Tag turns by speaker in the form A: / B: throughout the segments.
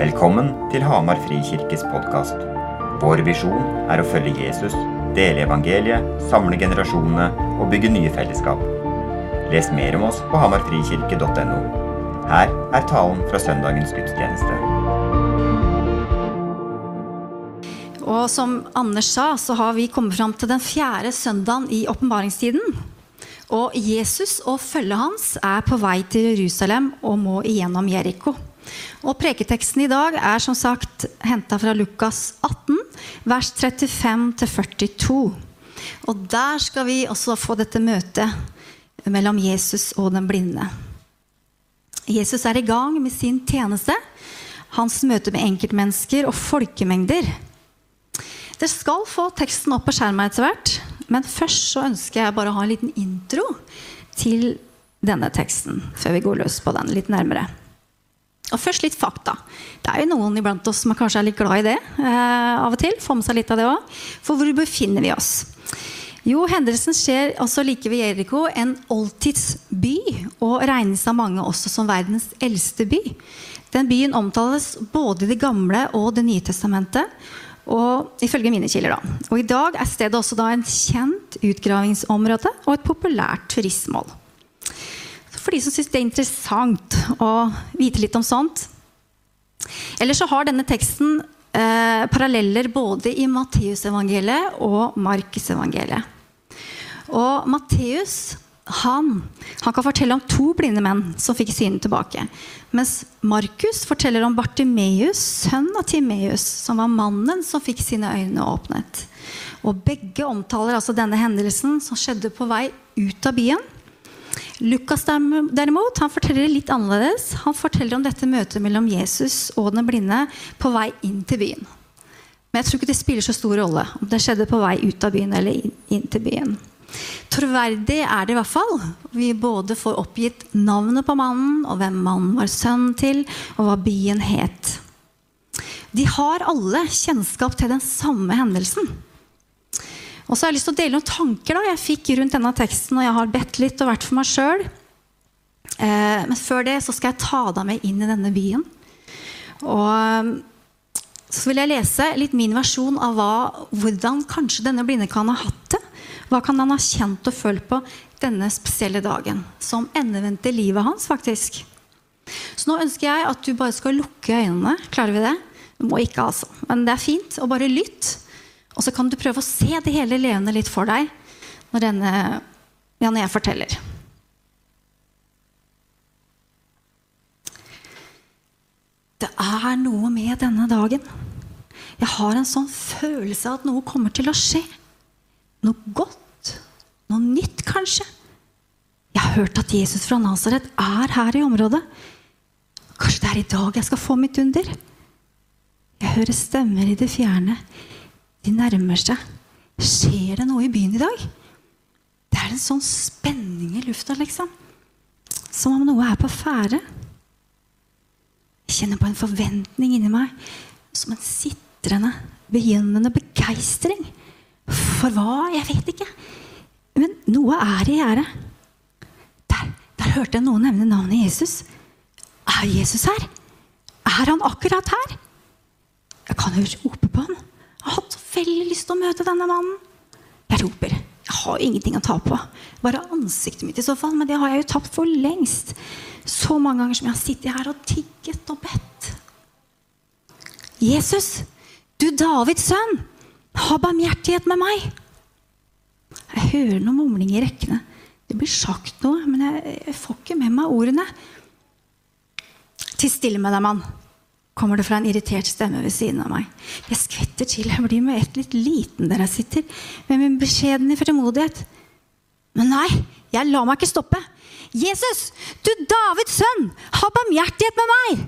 A: Velkommen til Hamar Frikirkes podkast. Vår visjon er å følge Jesus, dele evangeliet, samle generasjonene og bygge nye fellesskap. Les mer om oss på hamarfrikirke.no. Her er talen fra søndagens gudstjeneste.
B: Og som Anders sa, så har vi kommet fram til den fjerde søndagen i åpenbaringstiden. Og Jesus og følget hans er på vei til Jerusalem og må igjennom Jeriko. Og Preketeksten i dag er som sagt henta fra Lukas 18, vers 35-42. Og der skal vi også få dette møtet mellom Jesus og den blinde. Jesus er i gang med sin tjeneste, hans møte med enkeltmennesker og folkemengder. Dere skal få teksten opp på skjermen etter hvert, men først så ønsker jeg bare å ha en liten intro til denne teksten, før vi går løs på den litt nærmere. Og først litt fakta. Det er jo noen iblant oss som kanskje er litt glad i det eh, av og til. Få med seg litt av det òg. For hvor befinner vi oss? Jo, hendelsen skjer også like ved Jeriko, en oldtidsby, og regnes av mange også som verdens eldste by. Den byen omtales både i Det gamle og Det nye testamentet. Og ifølge mine kilder da. Og I dag er stedet også da en kjent utgravingsområde og et populært turistmål. For de som syns det er interessant å vite litt om sånt. Eller så har denne teksten eh, paralleller både i Matteusevangeliet og Markusevangeliet. Og Matteus han, han, kan fortelle om to blinde menn som fikk synet tilbake. Mens Markus forteller om Bartimeus, sønn av Timeus, som var mannen som fikk sine øyne åpnet. Og Begge omtaler altså denne hendelsen som skjedde på vei ut av byen. Lukas derimot, han forteller litt annerledes. Han forteller om dette møtet mellom Jesus og den blinde på vei inn til byen. Men jeg tror ikke det spiller så stor rolle om det skjedde på vei ut av byen eller inn til byen. Troverdig er det i hvert fall. Vi både får oppgitt navnet på mannen, og hvem mannen var sønn til, og hva byen het. De har alle kjennskap til den samme hendelsen. Og så har jeg lyst til å dele noen tanker da, jeg fikk rundt denne teksten, og jeg har bedt litt og vært for meg sjøl. Eh, men før det så skal jeg ta deg med inn i denne byen. Og så vil jeg lese litt min versjon av hva, hvordan kanskje denne blinde kan ha hatt det. Hva kan han ha kjent og følt på denne spesielle dagen, som endevendte livet hans, faktisk. Så nå ønsker jeg at du bare skal lukke øynene. Klarer vi det? Du må ikke, altså. Men det er fint. Og bare lytt. Og så kan du prøve å se det hele levende litt for deg når, denne, ja, når jeg forteller. Det er noe med denne dagen. Jeg har en sånn følelse av at noe kommer til å skje. Noe godt. Noe nytt, kanskje. Jeg har hørt at Jesus fra Nasaret er her i området. Kanskje det er i dag jeg skal få mitt under? Jeg hører stemmer i det fjerne. De nærmer seg. Skjer det noe i byen i dag? Det er en sånn spenning i lufta, liksom. Som om noe er på ferde. Jeg kjenner på en forventning inni meg. Som en sitrende, begynnende begeistring. For hva? Jeg vet ikke. Men noe er i gjære. Der, der hørte jeg noen nevne navnet Jesus. Er Jesus her? Er han akkurat her? Jeg kan jo rope på han. Jeg har hatt veldig lyst til å møte denne mannen. Jeg roper. Jeg har ingenting å ta på. Bare ansiktet mitt i så fall. Men det har jeg jo tapt for lengst. Så mange ganger som jeg har sittet her og tigget og bedt. Jesus, du Davids sønn, ha barmhjertighet med meg. Jeg hører noe mumling i rekkene. Det blir sagt noe, men jeg får ikke med meg ordene. Til stille med deg, mann kommer det fra en irritert stemme ved siden av meg. Jeg skvetter til. Jeg blir med ett litt liten der jeg sitter, med min beskjedne fremodighet. Men nei, jeg lar meg ikke stoppe. Jesus, du Davids sønn, ha barmhjertighet med meg!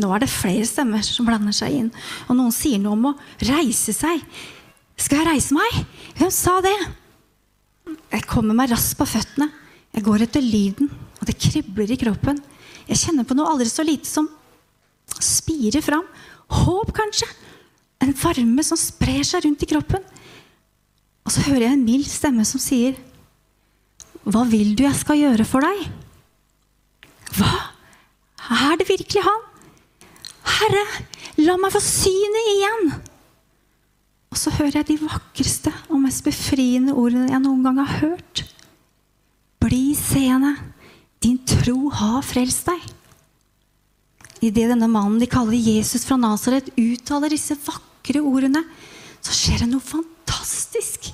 B: Nå er det flere stemmer som blander seg inn, og noen sier noe om å reise seg. Skal jeg reise meg? Hvem sa det? Jeg kommer meg raskt på føttene. Jeg går etter lyden, og det kribler i kroppen. Jeg kjenner på noe aldri så lite som spirer fram. Håp, kanskje. En varme som sprer seg rundt i kroppen. Og så hører jeg en mild stemme som sier, 'Hva vil du jeg skal gjøre for deg?' Hva? Er det virkelig han? Herre, la meg få synet igjen! Og så hører jeg de vakreste og mest befriende ordene jeg noen gang har hørt. Bli seende, din tro har frelst deg. Idet denne mannen de kaller Jesus fra Nasaret, uttaler disse vakre ordene, så skjer det noe fantastisk.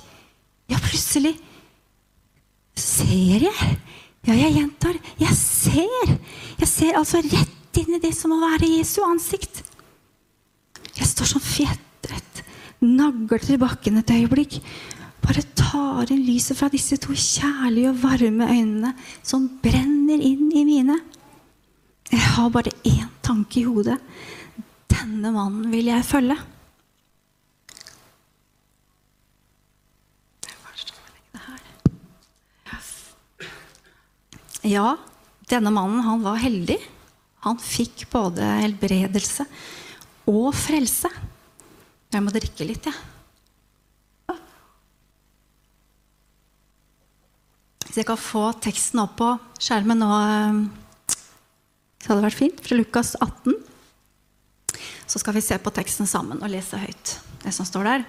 B: Ja, plutselig ser jeg. Ja, jeg gjentar. Jeg ser. Jeg ser altså rett inn i det som må være Jesu ansikt. Jeg står som fjetret, nagler til bakken et øyeblikk. Bare tar inn lyset fra disse to kjærlige og varme øynene som brenner inn i mine. Jeg har bare én tanke i hodet. Denne mannen vil jeg følge. Ja, denne mannen han var heldig. Han fikk både helbredelse og frelse. Jeg må drikke litt, jeg. Ja. Hvis jeg kan få teksten opp på skjermen nå, så hadde det vært fint. Fra Lukas 18. Så skal vi se på teksten sammen og lese høyt det som står der.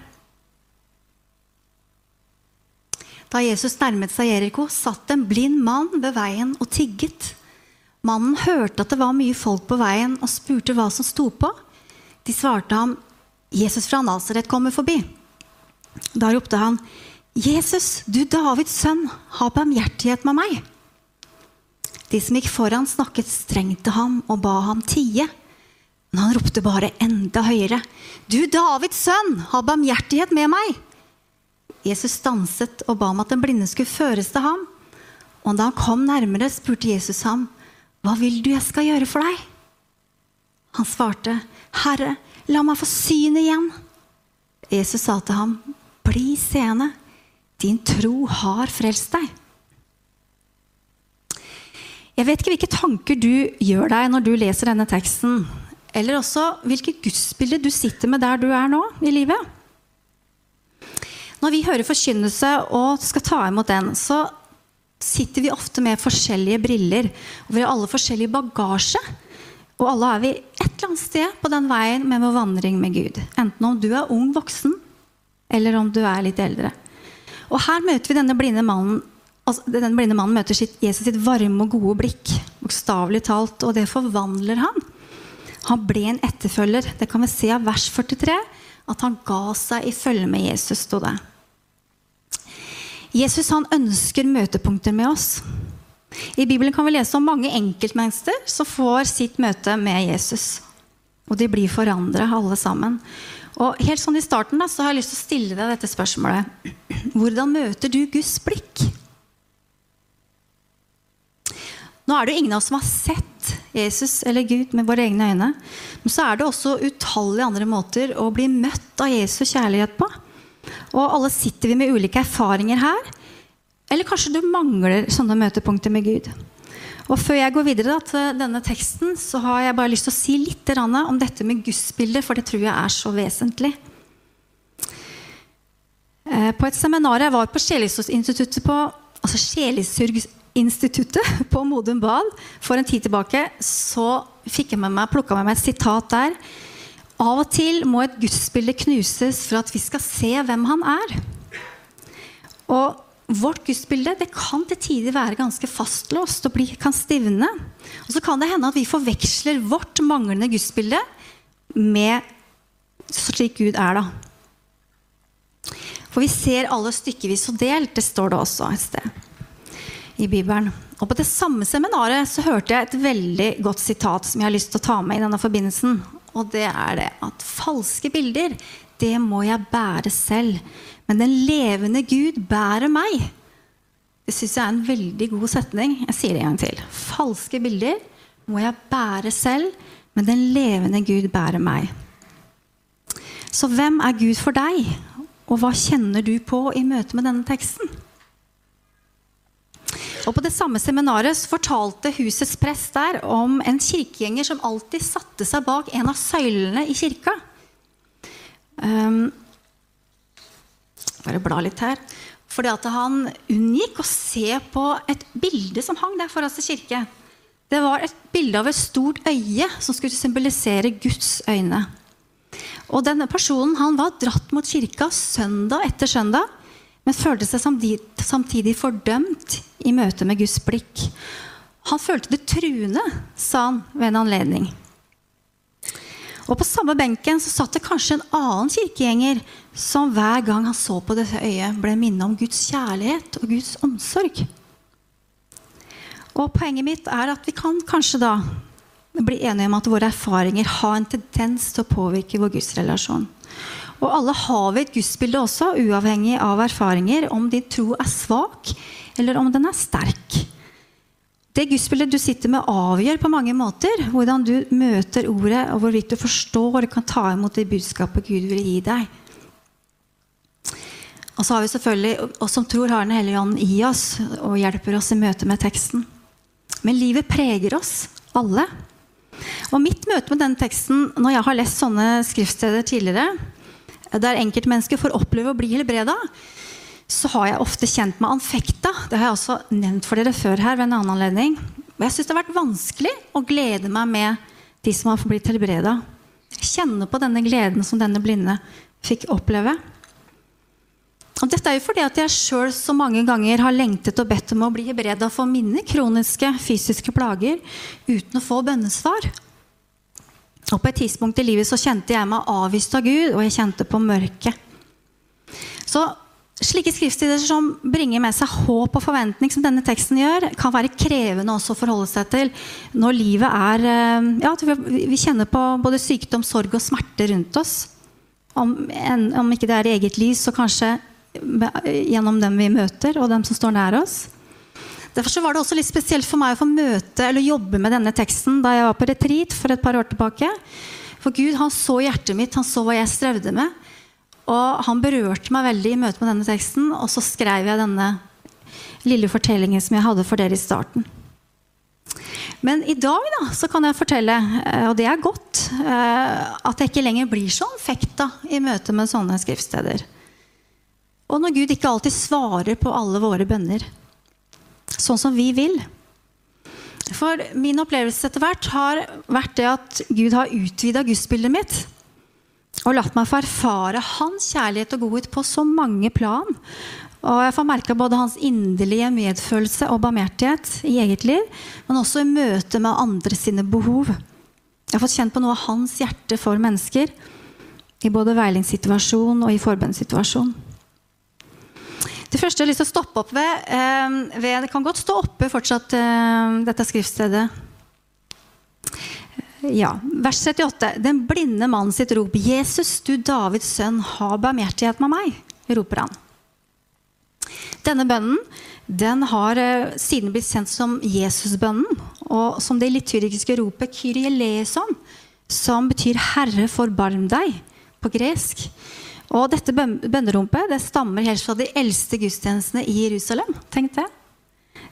B: Da Jesus nærmet seg Jeriko, satt en blind mann ved veien og tigget. Mannen hørte at det var mye folk på veien, og spurte hva som sto på. De svarte ham, 'Jesus fra Nasaret kommer forbi.' Da ropte han, 'Jesus, du Davids sønn, ha barmhjertighet med meg.' De som gikk foran, snakket strengt til ham og ba ham tie. Men han ropte bare enda høyere, 'Du Davids sønn, ha barmhjertighet med meg.' Jesus stanset og ba om at den blinde skulle føres til ham. Og da han kom nærmere, spurte Jesus ham, 'Hva vil du jeg skal gjøre for deg?' Han svarte, 'Herre, la meg få syn igjen.' Jesus sa til ham, 'Bli seende. Din tro har frelst deg.' Jeg vet ikke hvilke tanker du gjør deg når du leser denne teksten, eller også hvilket gudsbilde du sitter med der du er nå i livet. Når vi hører forkynnelse og skal ta imot den, så sitter vi ofte med forskjellige briller. Og vi har alle forskjellig bagasje. Og alle er vi et eller annet sted på den veien med vår vandring med Gud. Enten om du er ung voksen, eller om du er litt eldre. Og her møter vi denne blinde mannen. Altså, den blinde mannen møter sitt, Jesus sitt varme og gode blikk. Bokstavelig talt. Og det forvandler han. Han ble en etterfølger. Det kan vi se av vers 43. At han ga seg i følge med Jesus, sto det. Jesus han ønsker møtepunkter med oss. I Bibelen kan vi lese om mange enkeltmennesker som får sitt møte med Jesus. Og de blir forandra, alle sammen. Og helt sånn I starten da, så har jeg lyst til å stille deg dette spørsmålet. Hvordan møter du Guds blikk? Nå er det jo ingen av oss som har sett Jesus eller Gud med våre egne øyne. Men så er det også utallige andre måter å bli møtt av Jesus kjærlighet på. Og alle sitter vi med ulike erfaringer her. Eller kanskje du mangler sånne møtepunkter med Gud. Og Før jeg går videre da, til denne teksten, så har jeg bare lyst til å si litt om dette med gudsbildet, for det tror jeg er så vesentlig. Eh, på et seminar jeg var på Sjelesorginstituttet på, altså på Modum Bad for en tid tilbake, så fikk jeg med meg, plukka med meg et sitat der av og til må et gudsbilde knuses for at vi skal se hvem han er. Og vårt gudsbilde det kan til tider være ganske fastlåst og bli, kan stivne. Og så kan det hende at vi forveksler vårt manglende gudsbilde med slik Gud er, da. For vi ser alle stykkevis og delt. Det står det også et sted i Bibelen. Og På det samme seminaret så hørte jeg et veldig godt sitat som jeg har lyst til å ta med i denne forbindelsen. Og det er det at falske bilder, det må jeg bære selv. Men den levende Gud bærer meg. Det syns jeg er en veldig god setning. Jeg sier det en gang til. Falske bilder må jeg bære selv, men den levende Gud bærer meg. Så hvem er Gud for deg, og hva kjenner du på i møte med denne teksten? Og På det samme seminaret fortalte husets prest der om en kirkegjenger som alltid satte seg bak en av søylene i kirka. Um, bare bla litt her. Fordi at han unngikk å se på et bilde som hang der foran sin kirke. Det var et bilde av et stort øye som skulle symbolisere Guds øyne. Og denne personen han var dratt mot kirka søndag etter søndag, men følte seg samtidig fordømt i møte med Guds blikk. Han følte det truende, sa han ved en anledning. Og På samme benken så satt det kanskje en annen kirkegjenger som hver gang han så på dette øyet, ble minnet om Guds kjærlighet og Guds omsorg. Og Poenget mitt er at vi kan kanskje da bli enige om at våre erfaringer har en tendens til å påvirke vår gudsrelasjon. Og alle har vi et gudsbilde også, uavhengig av erfaringer, om din tro er svak eller om den er sterk. Det gudsbildet du sitter med, avgjør på mange måter hvordan du møter ordet, og hvorvidt du forstår og kan ta imot det budskapet Gud vil gi deg. Og så har vi selvfølgelig oss som tror har Den hellige ånd i oss og hjelper oss i møte med teksten. Men livet preger oss alle. Og mitt møte med denne teksten, når jeg har lest sånne skriftsteder tidligere, der enkeltmennesker får oppleve å bli helbreda, så har jeg ofte kjent meg anfekta. Det har jeg også nevnt for dere før her ved en annen anledning. Og jeg syns det har vært vanskelig å glede meg med de som har blitt helbreda. Kjenne på denne gleden som denne blinde fikk oppleve. Og dette er jo fordi at jeg sjøl så mange ganger har lengtet og bedt om å bli helbreda for mine kroniske fysiske plager uten å få bønnesvar. Og På et tidspunkt i livet så kjente jeg meg avvist av Gud, og jeg kjente på mørket. Så Slike skriftstider som bringer med seg håp og forventning, som denne teksten gjør, kan være krevende også å forholde seg til når livet er eh, Ja, vi kjenner på både sykdom, sorg og smerte rundt oss. Om, om ikke det er i eget liv, så kanskje gjennom dem vi møter, og dem som står nær oss. Derfor var det også litt spesielt for meg å få møte eller jobbe med denne teksten da jeg var på retreat for et par år tilbake. For Gud han så hjertet mitt, han så hva jeg strevde med. Og han berørte meg veldig i møte med denne teksten, og så skrev jeg denne lille fortellingen som jeg hadde for dere i starten. Men i dag da, så kan jeg fortelle, eh, og det er godt, eh, at jeg ikke lenger blir så fekta i møte med sånne skriftsteder. Og når Gud ikke alltid svarer på alle våre bønner sånn som vi vil. For min opplevelse etter hvert har vært det at Gud har utvida gudsbildet mitt. Og latt meg få erfare hans kjærlighet og godhet på så mange plan. Og jeg får merka både hans inderlige medfølelse og barmhjertighet i eget liv, men også i møte med andre sine behov. Jeg har fått kjent på noe av hans hjerte for mennesker, i både veilingssituasjon og i forbønnssituasjon. Det første jeg har lyst til å stoppe opp ved, eh, ved Det kan godt stå oppe fortsatt, eh, dette skriftstedet. Ja, Vers 38. Den blinde mannen sitt rop. 'Jesus, du Davids sønn, ha barmhjertighet med meg', roper han. Denne bønnen den har eh, siden blitt sendt som Jesusbønnen, og som det liturgiske ropet 'Kyrie leson', som betyr 'Herre, forbarm deg' på gresk. Og dette bønnerumpet det stammer helt fra de eldste gudstjenestene i Jerusalem. Tenk det.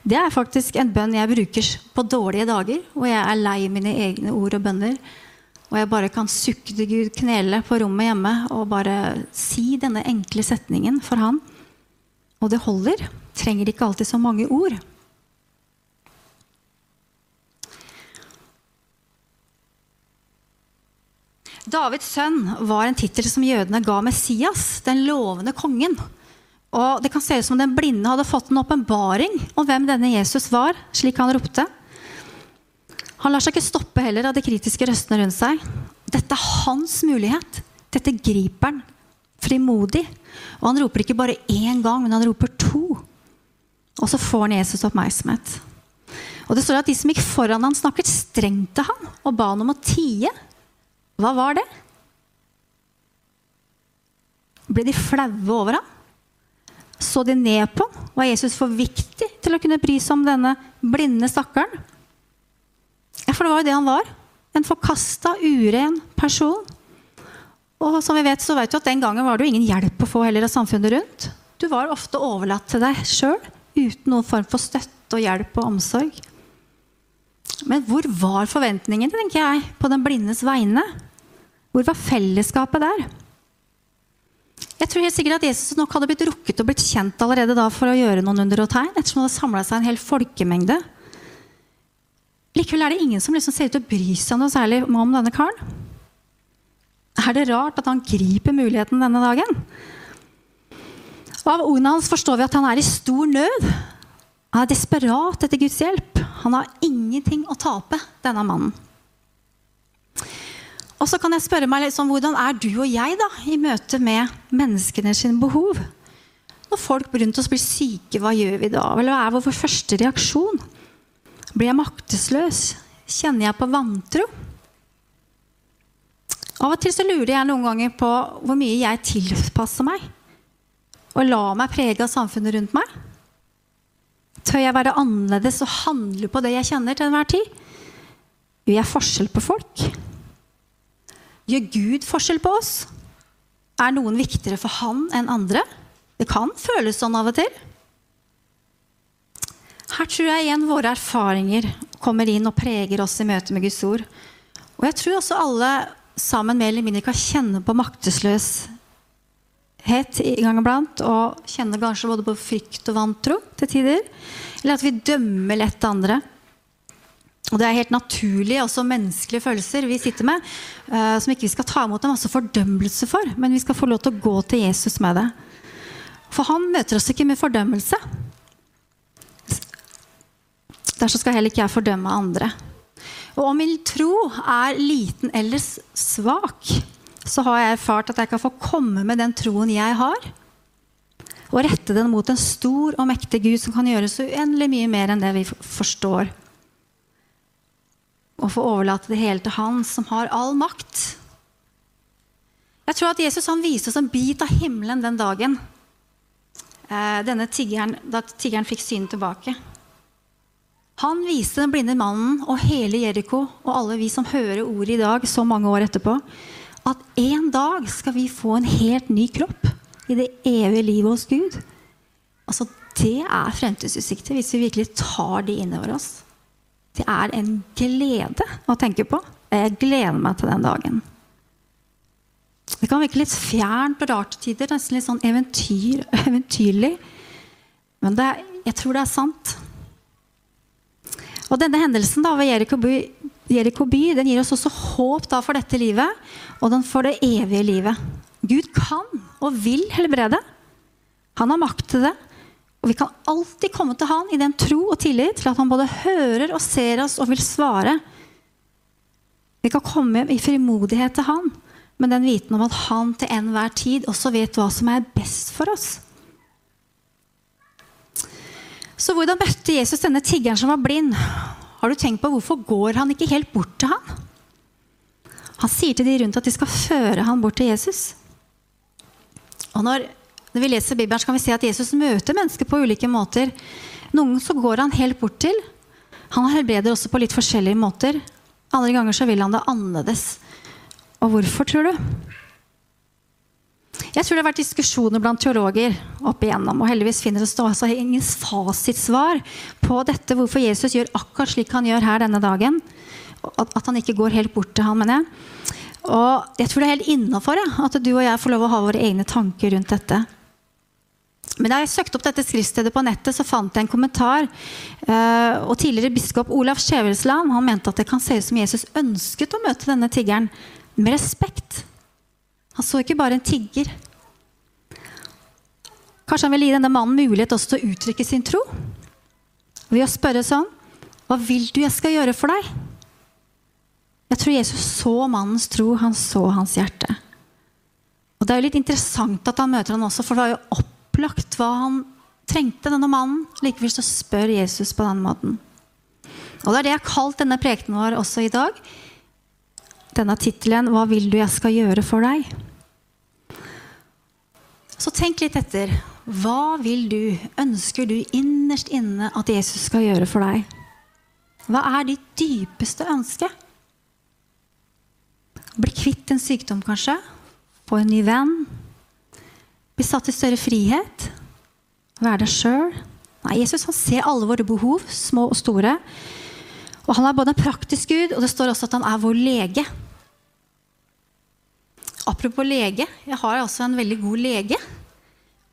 B: Det er faktisk en bønn jeg bruker på dårlige dager, hvor jeg er lei mine egne ord og bønner. Og jeg bare kan sukke til Gud, knele på rommet hjemme og bare si denne enkle setningen for Han. Og det holder. Trenger ikke alltid så mange ord. Davids sønn var en tittel som jødene ga Messias, den lovende kongen. Og Det kan se ut som den blinde hadde fått en åpenbaring om hvem denne Jesus var, slik han ropte. Han lar seg ikke stoppe heller av de kritiske røstene rundt seg. Dette er hans mulighet. Dette griper han frimodig. Og han roper ikke bare én gang, men han roper to. Og så får han Jesus oppmerksomhet. Og det står at De som gikk foran han snakket strengt til ham og ba han om å tie. Hva var det? Ble de flaue over ham? Så de ned på ham? Var Jesus for viktig til å kunne bry seg om denne blinde stakkaren? Ja, for det var jo det han var. En forkasta, uren person. Og som vi vet, så vet du at Den gangen var det jo ingen hjelp å få heller av samfunnet rundt. Du var ofte overlatt til deg sjøl uten noen form for støtte og hjelp og omsorg. Men hvor var forventningene tenker jeg, på den blindes vegne? Hvor var fellesskapet der? Jeg tror helt sikkert at Jesus nok hadde blitt rukket og blitt kjent allerede da for å gjøre noen under og tegn, ettersom det hadde samla seg en hel folkemengde. Likevel er det ingen som liksom ser ut til å bry seg noe særlig om denne karen. Er det rart at han griper muligheten denne dagen? Og Av ordene hans forstår vi at han er i stor nød. Han er desperat etter Guds hjelp. Han har ingenting å tape, denne mannen. Og så kan jeg spørre meg liksom, Hvordan er du og jeg da, i møte med menneskene sine behov? Når folk rundt oss blir syke, hva gjør vi da? Eller hva er vår første reaksjon? Blir jeg maktesløs? Kjenner jeg på vantro? Av og til så lurer jeg noen ganger på hvor mye jeg tilpasser meg. Og lar meg prege av samfunnet rundt meg. Tør jeg være annerledes og handle på det jeg kjenner til enhver tid? Gjør jeg forskjell på folk? Gjør Gud forskjell på oss? Er noen viktigere for han enn andre? Det kan føles sånn av og til. Her tror jeg igjen våre erfaringer kommer inn og preger oss i møte med Guds ord. Og jeg tror også alle sammen mer eller mindre kan kjenne på maktesløshet i gang iblant. Og kjenne kanskje både på frykt og vantro til tider. Eller at vi dømmer lett andre. Og det er helt naturlige, også menneskelige følelser vi sitter med, uh, som ikke vi skal ta imot en masse fordømmelse for, men vi skal få lov til å gå til Jesus med det. For han møter oss ikke med fordømmelse. Derfor skal heller ikke jeg fordømme andre. Og om min tro er liten eller svak, så har jeg erfart at jeg kan få komme med den troen jeg har, og rette den mot en stor og mektig Gud som kan gjøre så uendelig mye mer enn det vi forstår og få overlate det hele til Han som har all makt. Jeg tror at Jesus han viste oss en bit av himmelen den dagen eh, denne tiggeren, da tiggeren fikk synet tilbake. Han viste den blinde mannen og hele Jeriko og alle vi som hører ordet i dag, så mange år etterpå, at en dag skal vi få en helt ny kropp i det evige livet hos Gud. Altså, Det er fremtidsutsikter hvis vi virkelig tar de innover oss. Det er en glede å tenke på. Jeg gleder meg til den dagen. Det kan virke litt fjernt og rart til tider, nesten litt sånn eventyr, eventyrlig. Men det, jeg tror det er sant. Og denne hendelsen da, ved Jeriko by, Jericho by den gir oss også håp da, for dette livet og den for det evige livet. Gud kan og vil helbrede. Han har makt til det. Og vi kan alltid komme til Han i den tro og tillit til at Han både hører og ser oss og vil svare. Vi kan komme i frimodighet til Han med den viten om at Han til enhver tid også vet hva som er best for oss. Så hvordan møtte Jesus denne tiggeren som var blind? Har du tenkt på Hvorfor går han ikke helt bort til han? Han sier til de rundt at de skal føre han bort til Jesus. Og når når vi leser Bibelen, kan vi se at Jesus møter mennesker på ulike måter. Noen så går han helt bort til. Han helbreder også på litt forskjellige måter. Andre ganger så vil han det annerledes. Og hvorfor, tror du? Jeg tror det har vært diskusjoner blant teologer opp igjennom, og heldigvis finner det altså ingen fasitsvar på dette, hvorfor Jesus gjør akkurat slik han gjør her denne dagen. At, han ikke går helt bort til ham, mener jeg. Og jeg tror det er helt innafor at du og jeg får lov å ha våre egne tanker rundt dette. Men da jeg søkte opp dette skriftstedet på nettet, så fant jeg en kommentar. Eh, og Tidligere biskop Olav Skjevelsland han mente at det kan se ut som Jesus ønsket å møte denne tiggeren med respekt. Han så ikke bare en tigger. Kanskje han ville gi denne mannen mulighet også til å uttrykke sin tro? Ved å spørre sånn Hva vil du jeg skal gjøre for deg? Jeg tror Jesus så mannens tro. Han så hans hjerte. Og Det er jo litt interessant at han møter han også, for det var jo opp opplagt hva han trengte, denne mannen. Likevel så spør Jesus på den måten. Og Det er det jeg har kalt denne prekenen vår også i dag. Denne tittelen 'Hva vil du jeg skal gjøre for deg?' Så tenk litt etter. Hva vil du, ønsker du innerst inne at Jesus skal gjøre for deg? Hva er ditt dypeste ønske? Bli kvitt en sykdom, kanskje? Få en ny venn? Bli satt i større frihet. Være deg sjøl. Nei, Jesus han ser alle våre behov, små og store. Og Han er både en praktisk Gud, og det står også at han er vår lege. Apropos lege. Jeg har altså en veldig god lege.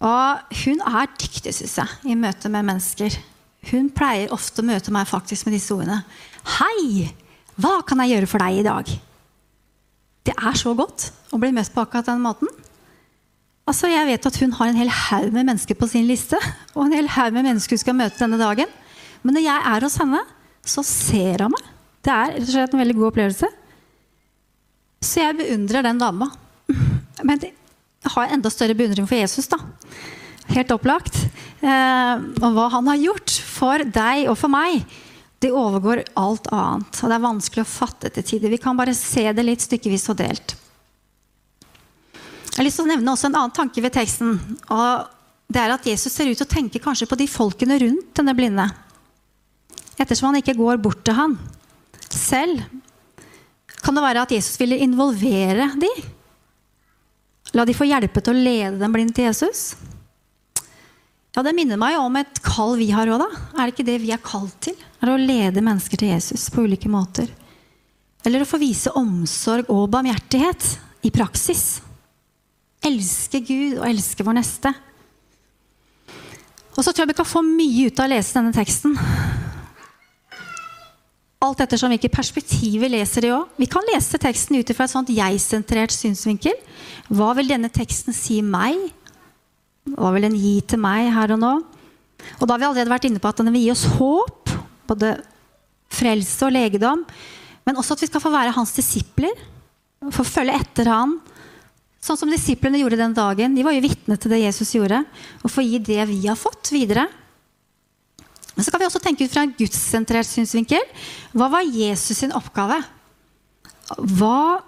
B: Og hun er dyktig, syns jeg, i møte med mennesker. hun pleier ofte å møte meg faktisk med disse ordene. Hei! Hva kan jeg gjøre for deg i dag? Det er så godt å bli møtt på akkurat den måten. Altså, Jeg vet at hun har en hel haug med mennesker på sin liste. Og en hel haug med mennesker hun skal møte denne dagen. Men når jeg er hos henne, så ser hun meg. Det er rett og slett en veldig god opplevelse. Så jeg beundrer den dama. Men jeg har enda større beundring for Jesus, da. Helt opplagt. Eh, og hva han har gjort for deg og for meg, det overgår alt annet. Og det er vanskelig å fatte til tider. Vi kan bare se det litt stykkevis og delt. Jeg har lyst til å nevne også en annen tanke ved teksten. og det er at Jesus ser ut til å tenke kanskje på de folkene rundt denne blinde. Ettersom han ikke går bort til han selv. Kan det være at Jesus ville involvere de? La de få hjelpe til å lede den blinde til Jesus? Ja, Det minner meg om et kall vi har òg, da. Er det ikke det vi er kalt til? Er det Å lede mennesker til Jesus på ulike måter. Eller å få vise omsorg og barmhjertighet i praksis elske Gud og elske vår neste. Og så tror jeg vi kan få mye ut av å lese denne teksten. Alt ettersom hvilket perspektiv vi leser det òg. Vi kan lese teksten ut fra et sånt jeg-sentrert synsvinkel. Hva vil denne teksten si meg? Hva vil den gi til meg her og nå? Og da har vi allerede vært inne på at den vil gi oss håp. Både frelse og legedom. Men også at vi skal få være hans disipler. Få følge etter han Sånn som disiplene gjorde den dagen. De var jo vitne til det Jesus gjorde. Og få gi det vi har fått, videre. Men så kan vi også tenke ut fra en gudssentrert synsvinkel. Hva var Jesus sin oppgave? Hva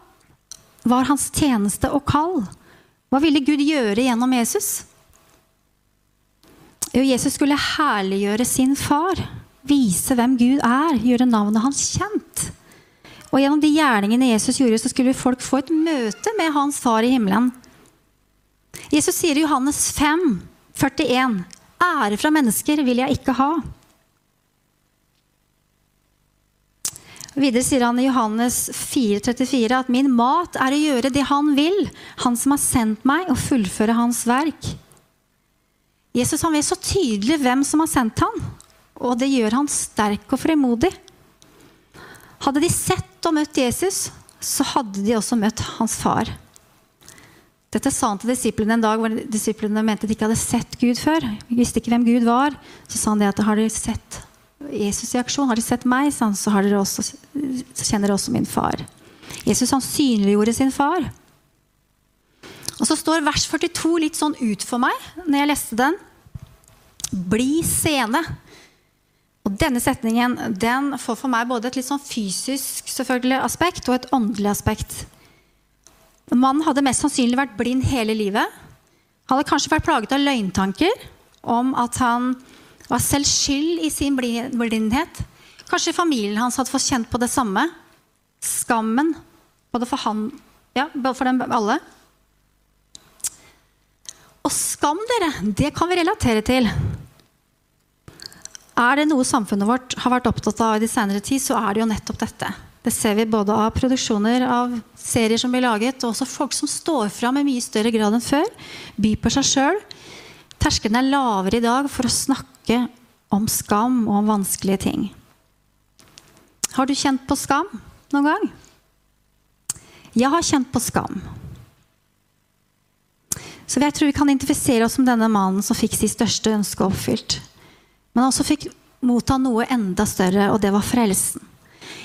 B: var hans tjeneste og kall? Hva ville Gud gjøre gjennom Jesus? Jo, Jesus skulle herliggjøre sin far. Vise hvem Gud er. Gjøre navnet hans kjent. Og gjennom de gjerningene Jesus gjorde, så skulle folk få et møte med hans far i himmelen. Jesus sier i Johannes 5, 41, ære fra mennesker vil jeg ikke ha. Videre sier han i Johannes 4, 34 at min mat er å gjøre det han vil, han som har sendt meg, og fullføre hans verk. Jesus han vet så tydelig hvem som har sendt han, og det gjør han sterk og fremodig. Hadde de sett og møtt Jesus, så hadde de også møtt hans far. Dette sa han til disiplene en dag hvor disiplene mente de ikke hadde sett Gud før. De visste ikke hvem Gud var. Så sa han det at har de sett Jesus i aksjon, har de sett meg, så, har dere også, så kjenner dere også min far. Jesus han synliggjorde sin far. Og så står vers 42 litt sånn ut for meg når jeg leste den. Bli seende. Og denne setningen den får for meg både et litt sånn fysisk selvfølgelig aspekt og et åndelig aspekt. Mannen hadde mest sannsynlig vært blind hele livet. Han hadde kanskje vært plaget av løgntanker om at han var selv skyld i sin blindhet. Kanskje familien hans hadde fått kjent på det samme. Skammen, både for han ja, for dem alle. Og skam, dere, det kan vi relatere til. Er det noe samfunnet vårt har vært opptatt av i de senere tid, så er det jo nettopp dette. Det ser vi både av produksjoner av serier som blir laget, og også folk som står fram i mye større grad enn før. Byr på seg sjøl. Terskelen er lavere i dag for å snakke om skam og om vanskelige ting. Har du kjent på skam noen gang? Jeg har kjent på skam. Så jeg tror vi kan identifisere oss som denne mannen som fikk sitt største ønske oppfylt men også fikk motta noe enda større, og det var frelsen.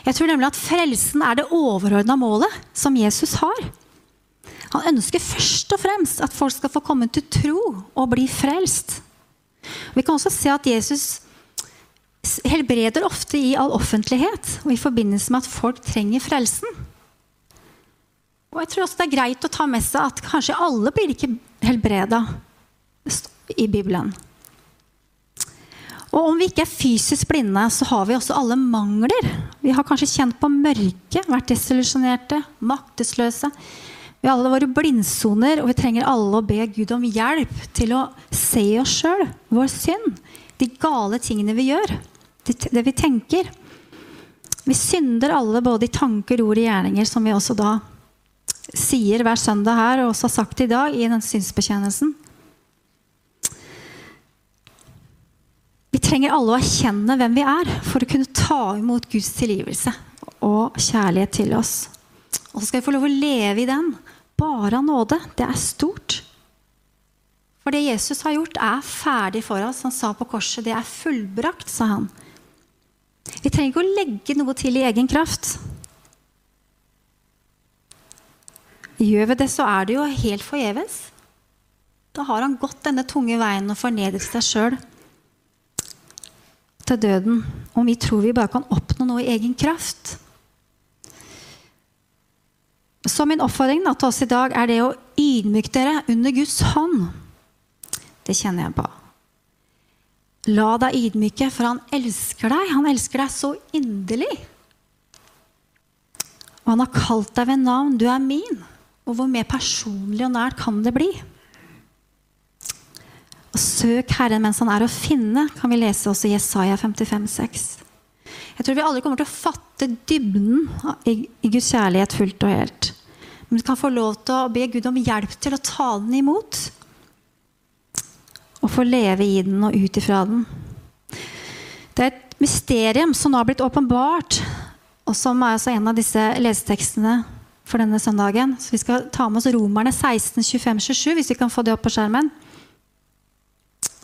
B: Jeg tror nemlig at frelsen er det overordna målet som Jesus har. Han ønsker først og fremst at folk skal få komme til tro og bli frelst. Vi kan også se at Jesus helbreder ofte i all offentlighet og i forbindelse med at folk trenger frelsen. Og jeg tror også det er greit å ta med seg at kanskje alle blir ikke helbreda i Bibelen. Og om vi ikke er fysisk blinde, så har vi også alle mangler. Vi har kanskje kjent på mørket, vært desillusjonerte, maktesløse. Vi har alle våre blindsoner, og vi trenger alle å be Gud om hjelp til å se oss sjøl, vår synd, de gale tingene vi gjør, det vi tenker. Vi synder alle både i tanker, ord og gjerninger, som vi også da sier hver søndag her, og også har sagt i dag i den synsbekjennelsen. Vi trenger alle å erkjenne hvem vi er, for å kunne ta imot Guds tilgivelse og kjærlighet til oss. Og så skal vi få lov å leve i den. Bare av nåde. Det er stort. For det Jesus har gjort, er ferdig for oss. Han sa på korset, 'Det er fullbrakt', sa han. Vi trenger ikke å legge noe til i egen kraft. Gjør vi det, så er det jo helt forgjeves. Da har han gått denne tunge veien og fornedret seg sjøl til døden. Om vi tror vi bare kan oppnå noe i egen kraft. Så min oppfordring da, til oss i dag er det å ydmyke dere under Guds hånd. Det kjenner jeg på. La deg ydmyke, for han elsker deg. Han elsker deg så inderlig. Og han har kalt deg ved navn. Du er min. Og hvor mer personlig og nært kan det bli? Og søk Herren mens han er å finne, kan vi lese også i Jesaja 55, 6. Jeg tror vi alle kommer til å fatte dybden i Guds kjærlighet fullt og helt. Men vi kan få lov til å be Gud om hjelp til å ta den imot. Og få leve i den og ut ifra den. Det er et mysterium som nå har blitt åpenbart, og som er altså en av disse lesetekstene for denne søndagen. Så vi skal ta med oss Romerne 16, 25, 27, hvis vi kan få det opp på skjermen.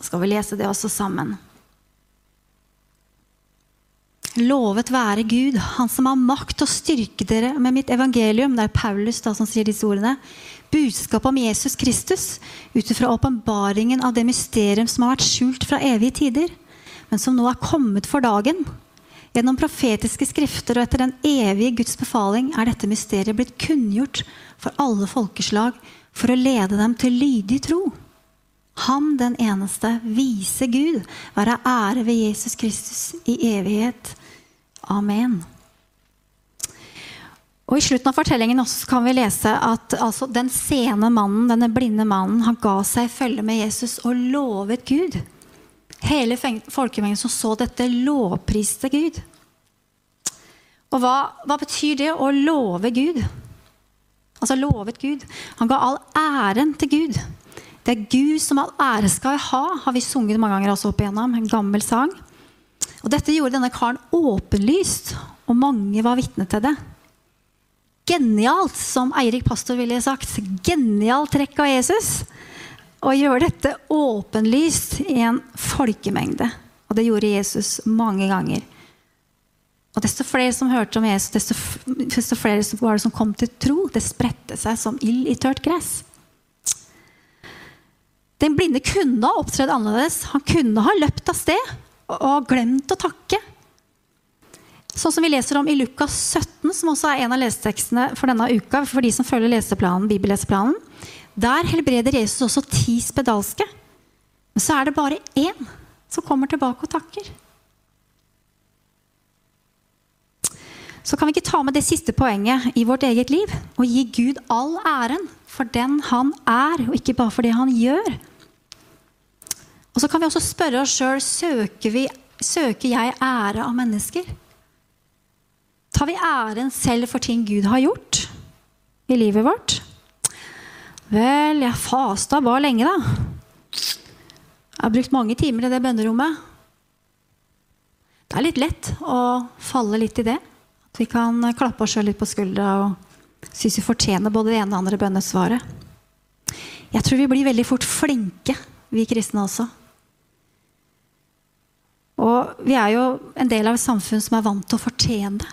B: Skal vi lese det også sammen. Lovet være Gud, Han som har makt til å styrke dere med mitt evangelium. Det er Paulus da som sier disse ordene. Budskapet om Jesus Kristus ut ifra åpenbaringen av det mysterium som har vært skjult fra evige tider, men som nå er kommet for dagen. Gjennom profetiske skrifter og etter den evige Guds befaling er dette mysteriet blitt kunngjort for alle folkeslag for å lede dem til lydig tro. Han den eneste, vise Gud, være ære ved Jesus Kristus i evighet. Amen. Og I slutten av fortellingen kan vi lese at altså, den sene mannen, denne blinde mannen, han ga seg i følge med Jesus og lovet Gud. Hele folkemengden som så dette, lovpriste Gud. Og hva, hva, betyr det å love Gud? Altså lovet Gud. Han ga all æren til Gud. Det er Gud som all ære skal ha, har vi sunget mange ganger også opp igjennom. En gammel sang. Og Dette gjorde denne karen åpenlyst, og mange var vitne til det. Genialt, som Eirik pastor ville sagt. Genialt trekk av Jesus. Å gjøre dette åpenlyst i en folkemengde. Og det gjorde Jesus mange ganger. Og Desto flere som hørte om Jesus, desto, desto flere var det som kom til tro. Det spredte seg som ild i tørt gress. Den blinde kunne ha opptredd annerledes. Han kunne ha løpt av sted og glemt å takke. Sånn som vi leser om i Lukas 17, som også er en av lesetekstene for denne uka. for de som følger leseplanen, bibelleseplanen. Der helbreder Jesus også ti spedalske. Men så er det bare én som kommer tilbake og takker. Så kan vi ikke ta med det siste poenget i vårt eget liv og gi Gud all æren for den han er, og ikke bare for det han gjør. Og så kan vi også spørre oss sjøl søker, søker jeg ære av mennesker. Tar vi æren selv for ting Gud har gjort i livet vårt? Vel, jeg fasta bare lenge, da. Jeg har brukt mange timer i det bønnerommet. Det er litt lett å falle litt i det. At vi kan klappe oss sjøl litt på skuldra og synes vi fortjener både det ene og det andre bønnesvaret. Jeg tror vi blir veldig fort flinke, vi kristne også, og vi er jo en del av et samfunn som er vant til å fortjene det.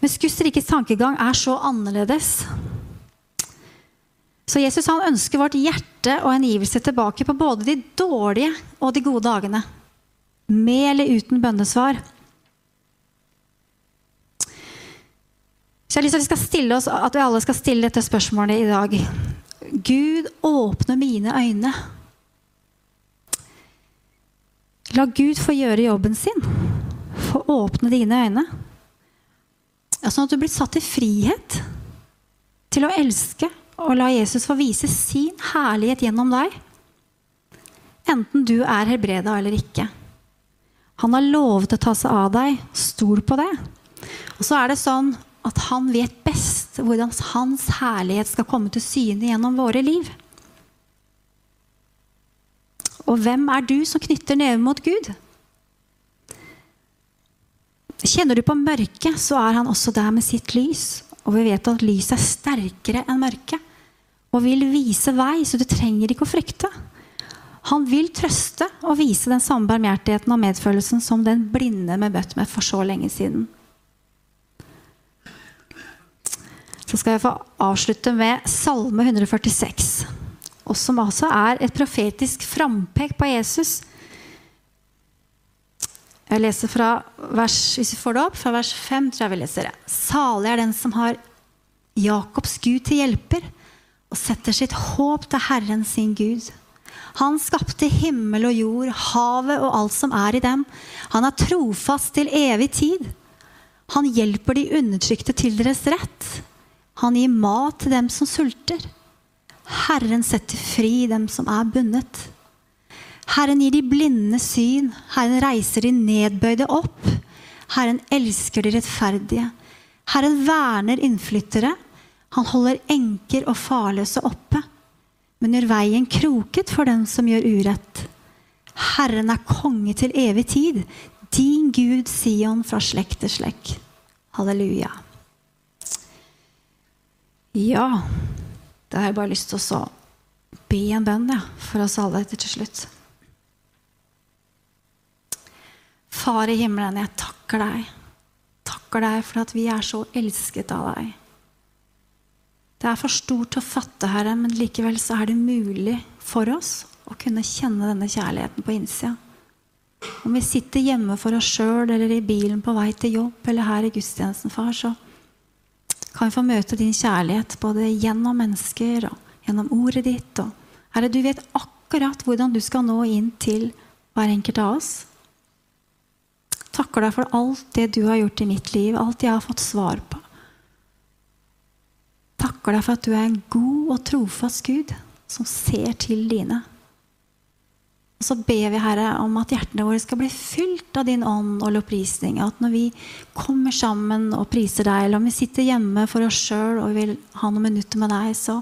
B: Men Guds rikes tankegang er så annerledes. Så Jesus han ønsker vårt hjerte og hengivelse tilbake på både de dårlige og de gode dagene. Med eller uten bønnesvar. Så jeg har lyst til at at vi alle skal stille dette spørsmålet i dag. Gud, åpne mine øyne La Gud få gjøre jobben sin. Få åpne dine øyne. Sånn at du blir satt i frihet til å elske og la Jesus få vise sin herlighet gjennom deg. Enten du er helbreda eller ikke. Han har lovet å ta seg av deg. Stol på det. Og så er det sånn at han vet best hvordan hans herlighet skal komme til syne gjennom våre liv. Og hvem er du som knytter neven mot Gud? Kjenner du på mørket, så er han også der med sitt lys. Og vi vet at lyset er sterkere enn mørket og vil vise vei, så du trenger ikke å frykte. Han vil trøste og vise den samme barmhjertigheten og medfølelsen som den blinde med bøtt med for så lenge siden. Så skal jeg få avslutte med Salme 146, og som altså er et profetisk frampek på Jesus. Jeg leser fra vers, hvis vi får det opp, fra vers 5. tror jeg vi leser det. Salig er den som har Jakobs Gud til hjelper og setter sitt håp til Herren sin Gud. Han skapte himmel og jord, havet og alt som er i dem. Han er trofast til evig tid. Han hjelper de undertrykte til deres rett. Han gir mat til dem som sulter. Herren setter fri dem som er bundet. Herren gir de blinde syn. Herren reiser de nedbøyde opp. Herren elsker de rettferdige. Herren verner innflyttere. Han holder enker og farløse oppe, men gjør veien kroket for dem som gjør urett. Herren er konge til evig tid. Din Gud Sion fra slekt til slekt. Halleluja. Ja, da har jeg bare lyst til å be en bønn ja, for oss alle etter til slutt. Far i himmelen, jeg takker deg. Takker deg for at vi er så elsket av deg. Det er for stort å fatte, Herre, men likevel så er det mulig for oss å kunne kjenne denne kjærligheten på innsida. Om vi sitter hjemme for oss sjøl eller i bilen på vei til jobb eller her i gudstjenesten, far, så kan vi få møte din kjærlighet både gjennom mennesker og gjennom ordet ditt. Og, herre, du vet akkurat hvordan du skal nå inn til hver enkelt av oss takker deg for alt det du har gjort i mitt liv, alt jeg har fått svar på. Takker deg for at du er en god og trofast Gud som ser til dine. Så ber vi, Herre, om at hjertene våre skal bli fylt av din ånd og lovprisning. At når vi kommer sammen og priser deg, eller om vi sitter hjemme for oss sjøl og vil ha noen minutter med deg, så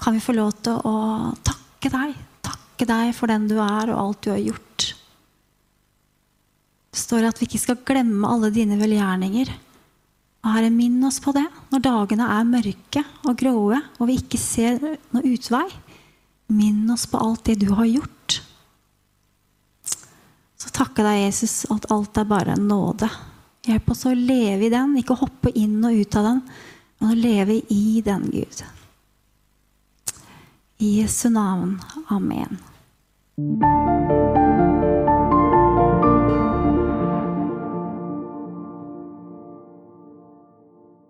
B: kan vi få lov til å takke deg. Takke deg for den du er, og alt du har gjort. Det står at vi ikke skal glemme alle dine velgjerninger. Og Herre, minn oss på det når dagene er mørke og gråe og vi ikke ser noe utvei. Minn oss på alt det du har gjort. Så takker deg, Jesus, at alt er bare nåde. Hjelp oss å leve i den, ikke hoppe inn og ut av den, men å leve i den, Gud. I Jesu navn. Amen.